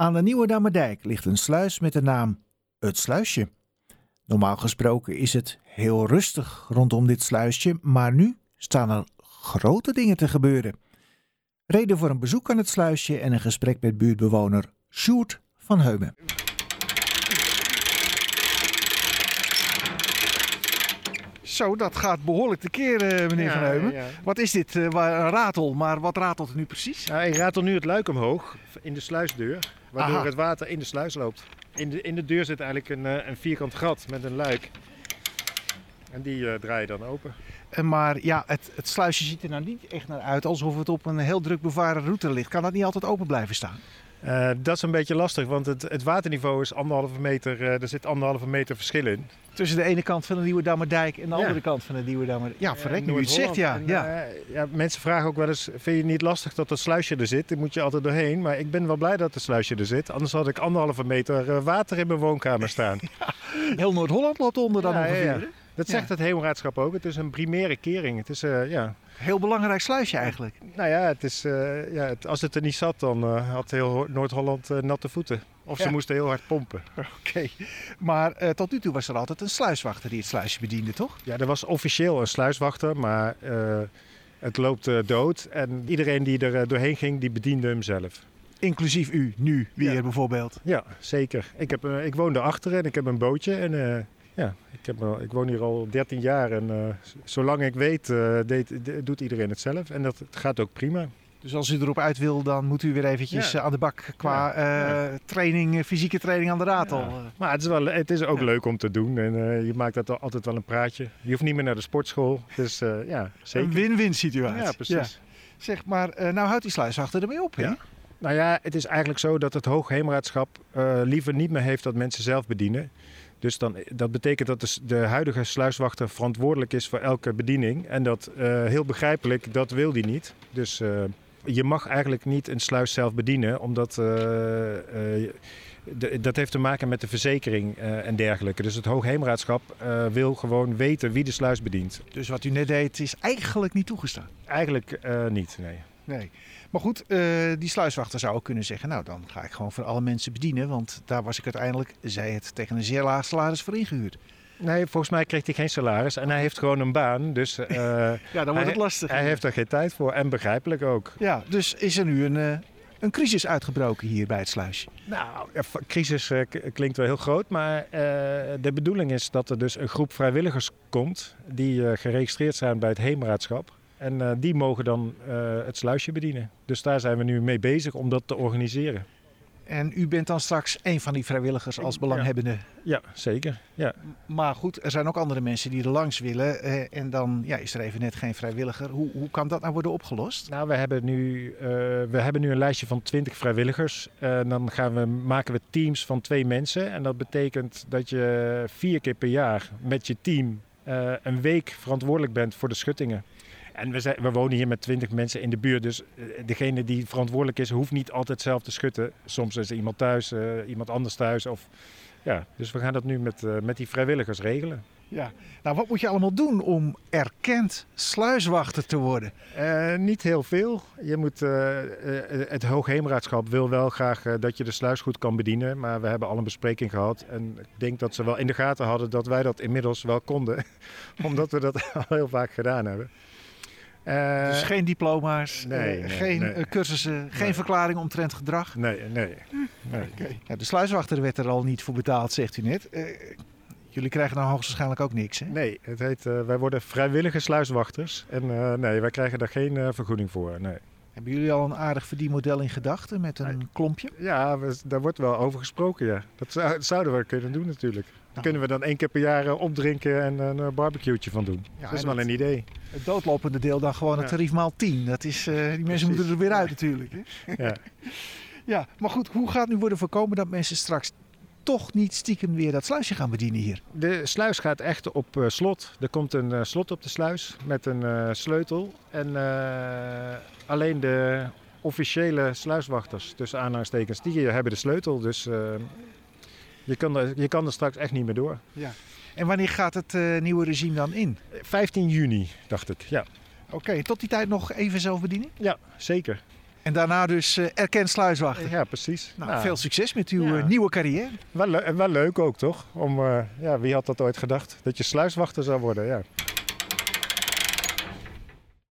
Aan de Nieuwe Damerdijk ligt een sluis met de naam Het Sluisje. Normaal gesproken is het heel rustig rondom dit sluisje, maar nu staan er grote dingen te gebeuren. Reden voor een bezoek aan het sluisje en een gesprek met buurtbewoner Sjoerd van Heumen. Zo, dat gaat behoorlijk tekeer, eh, meneer Ja, Van Heumen. ja. Wat is dit? eh, waar- een ratel, maar wat ratelt er nu precies? Ja, ik ratel nu het luik omhoog in de sluisdeur, waardoor Aha. het water in de sluis loopt. In de, in de deur zit eigenlijk een, eh, een vierkant gat met een luik. En die eh, draai je dan open. Eh, Maar ja, het, het sluisje ziet er nou niet echt naar uit alsof het op een heel druk bevaren route ligt. Kan dat niet altijd open blijven staan? Eh, dat is een beetje lastig, want het, het waterniveau is anderhalve meter, eh, er zit anderhalve meter verschil in. Tussen de ene kant van de Nieuwe Dammerdijk en de Ja. andere kant van de Nieuwe Dammerdijk. Ja, verrek, nu het zegt, ja. Ja. Eh, ja. Mensen vragen ook wel eens, vind je het niet lastig dat dat sluisje er zit? Dan moet je altijd doorheen. Maar ik ben wel blij dat het sluisje er zit. Anders had ik anderhalve meter water in mijn woonkamer staan. Heel Noord-Holland loopt onder dan ongeveer. Dat zegt het hemelraadschap ook. Het is een primaire kering. Het is, eh, ja. Heel belangrijk sluisje eigenlijk. Nou ja, het is, eh, ja het- als het er niet zat, dan eh, had heel Ho- Noord-Holland natte voeten. Of ze moesten heel hard pompen. Oké. Maar tot nu toe was er altijd een sluiswachter die het sluisje bediende, toch? Ja, er was officieel een sluiswachter, maar het loopt dood. En iedereen die er doorheen ging, die bediende hem zelf. Inclusief u, nu weer Ja. bijvoorbeeld. Ja, zeker. Ik, heb, ik woon daarachter en ik heb een bootje. En ja, ik, heb, al- ik woon hier al 13 jaar. En eh, zolang ik weet, eh, deed, de- doet iedereen het zelf. En dat gaat ook prima. Dus als u erop uit wil, dan moet u weer eventjes Ja. eh, aan de bak qua Ja. training, fysieke training aan de. Ja. Eh, Maar het is, wel, het is ook leuk om te doen. En je maakt dat al- altijd wel een praatje. Je hoeft niet meer naar de sportschool. Dus ja, Een zeker. win-win situatie. Ja, precies. Zeg maar, nou houdt die sluiswachter ermee op, hè? Nou ja, het is eigenlijk zo dat het Hoogheemraadschap liever niet meer heeft dat mensen zelf bedienen. Dus dan, dat betekent dat de, de huidige sluiswachter verantwoordelijk is voor elke bediening. En dat, eh, heel begrijpelijk, dat wil die niet. Dus eh, je mag eigenlijk niet een sluis zelf bedienen, omdat eh, eh, de- dat heeft te maken met de verzekering eh, en dergelijke. Dus het Hoogheemraadschap eh, wil gewoon weten wie de sluis bedient. Dus wat u net deed is eigenlijk niet toegestaan. Eigenlijk eh, niet, nee. Nee. Maar goed, eh, die sluiswachter zou ook kunnen zeggen... nou, dan ga ik gewoon voor alle mensen bedienen... want daar was ik uiteindelijk, zij het, tegen een zeer laag salaris voor ingehuurd. Nee, volgens mij kreeg hij geen salaris en hij heeft gewoon een baan. Dus eh, Ja, dan wordt Hij- het lastig. hij heeft er geen tijd voor en begrijpelijk ook. Ja, dus is er nu een, eh, een crisis uitgebroken hier bij het sluisje. Nou, crisis klinkt wel heel groot, maar de bedoeling is dat er dus een groep vrijwilligers komt die geregistreerd zijn bij het Heemraadschap. En eh, die mogen dan eh, het sluisje bedienen. Dus daar zijn we nu mee bezig om dat te organiseren. En u bent dan straks een van die vrijwilligers als belanghebbende. Ja, zeker. Ja. Maar goed, er zijn ook andere mensen die er langs willen. eh, en dan ja, is er even net geen vrijwilliger. Hoe, hoe kan dat nou worden opgelost? Nou, we hebben nu, we hebben nu een lijstje van 20 vrijwilligers. En dan gaan we, maken we teams van twee mensen. En dat betekent dat je vier keer per jaar met je team een week verantwoordelijk bent voor de schuttingen. En we, zijn, we wonen hier met 20 mensen in de buurt. Dus eh, degene die verantwoordelijk is, hoeft niet altijd zelf te schutten. Soms is er iemand thuis, eh, iemand anders thuis. Of, ja, dus we gaan dat nu met, eh, met die vrijwilligers regelen. Ja. Nou, wat moet je allemaal doen om erkend sluiswachter te worden? Niet heel veel. Je moet, het Hoogheemraadschap wil wel graag dat je de sluis goed kan bedienen. Maar we hebben al een bespreking gehad. En ik denk dat ze wel in de gaten hadden dat wij dat inmiddels wel konden. Omdat we dat al heel vaak gedaan hebben. Eh, dus geen diploma's, nee, eh, nee, geen nee. eh, cursussen, geen verklaring omtrent gedrag. Nee, nee. nee. Ja, de sluiswachter werd er al niet voor betaald, zegt u net. Jullie krijgen dan hoogstwaarschijnlijk ook niks, hè? Nee, het heet, wij worden vrijwillige sluiswachters. En nee, wij krijgen daar geen vergoeding voor. Nee. Hebben jullie al een aardig verdienmodel in gedachten met een klompje? Ja, we- daar wordt wel over gesproken, ja. Dat zou- dat zouden we kunnen doen natuurlijk. Daar Nou. kunnen we dan één keer per jaar eh, opdrinken en een uh, barbecue'tje van doen. Ja, dat is wel een idee. Het doodlopende deel dan gewoon het tarief maal 10. Dat is, eh, die mensen Precies. moeten er weer uit natuurlijk. Hè? Ja. Ja, maar goed, hoe gaat nu worden voorkomen dat mensen straks toch niet stiekem weer dat sluisje gaan bedienen hier? De sluis gaat echt op eh, slot. Er komt een eh, slot op de sluis met een eh, sleutel. En alleen de officiële sluiswachters, tussen aanhalingstekens, die hebben de sleutel. Dus je, kan er, je kan er straks echt niet meer door. Ja. En wanneer gaat het nieuwe regime dan in? 15 juni, dacht ik. Ja, Oké, tot die tijd nog even zelfbediening? ja zeker. En daarna dus uh, erkend sluiswachter. Ja, precies. Nou, nou, veel succes met uw ja. nieuwe carrière. Wel, wel leuk ook, toch? Om, ja, wie had dat ooit gedacht? Dat je sluiswachter zou worden, ja.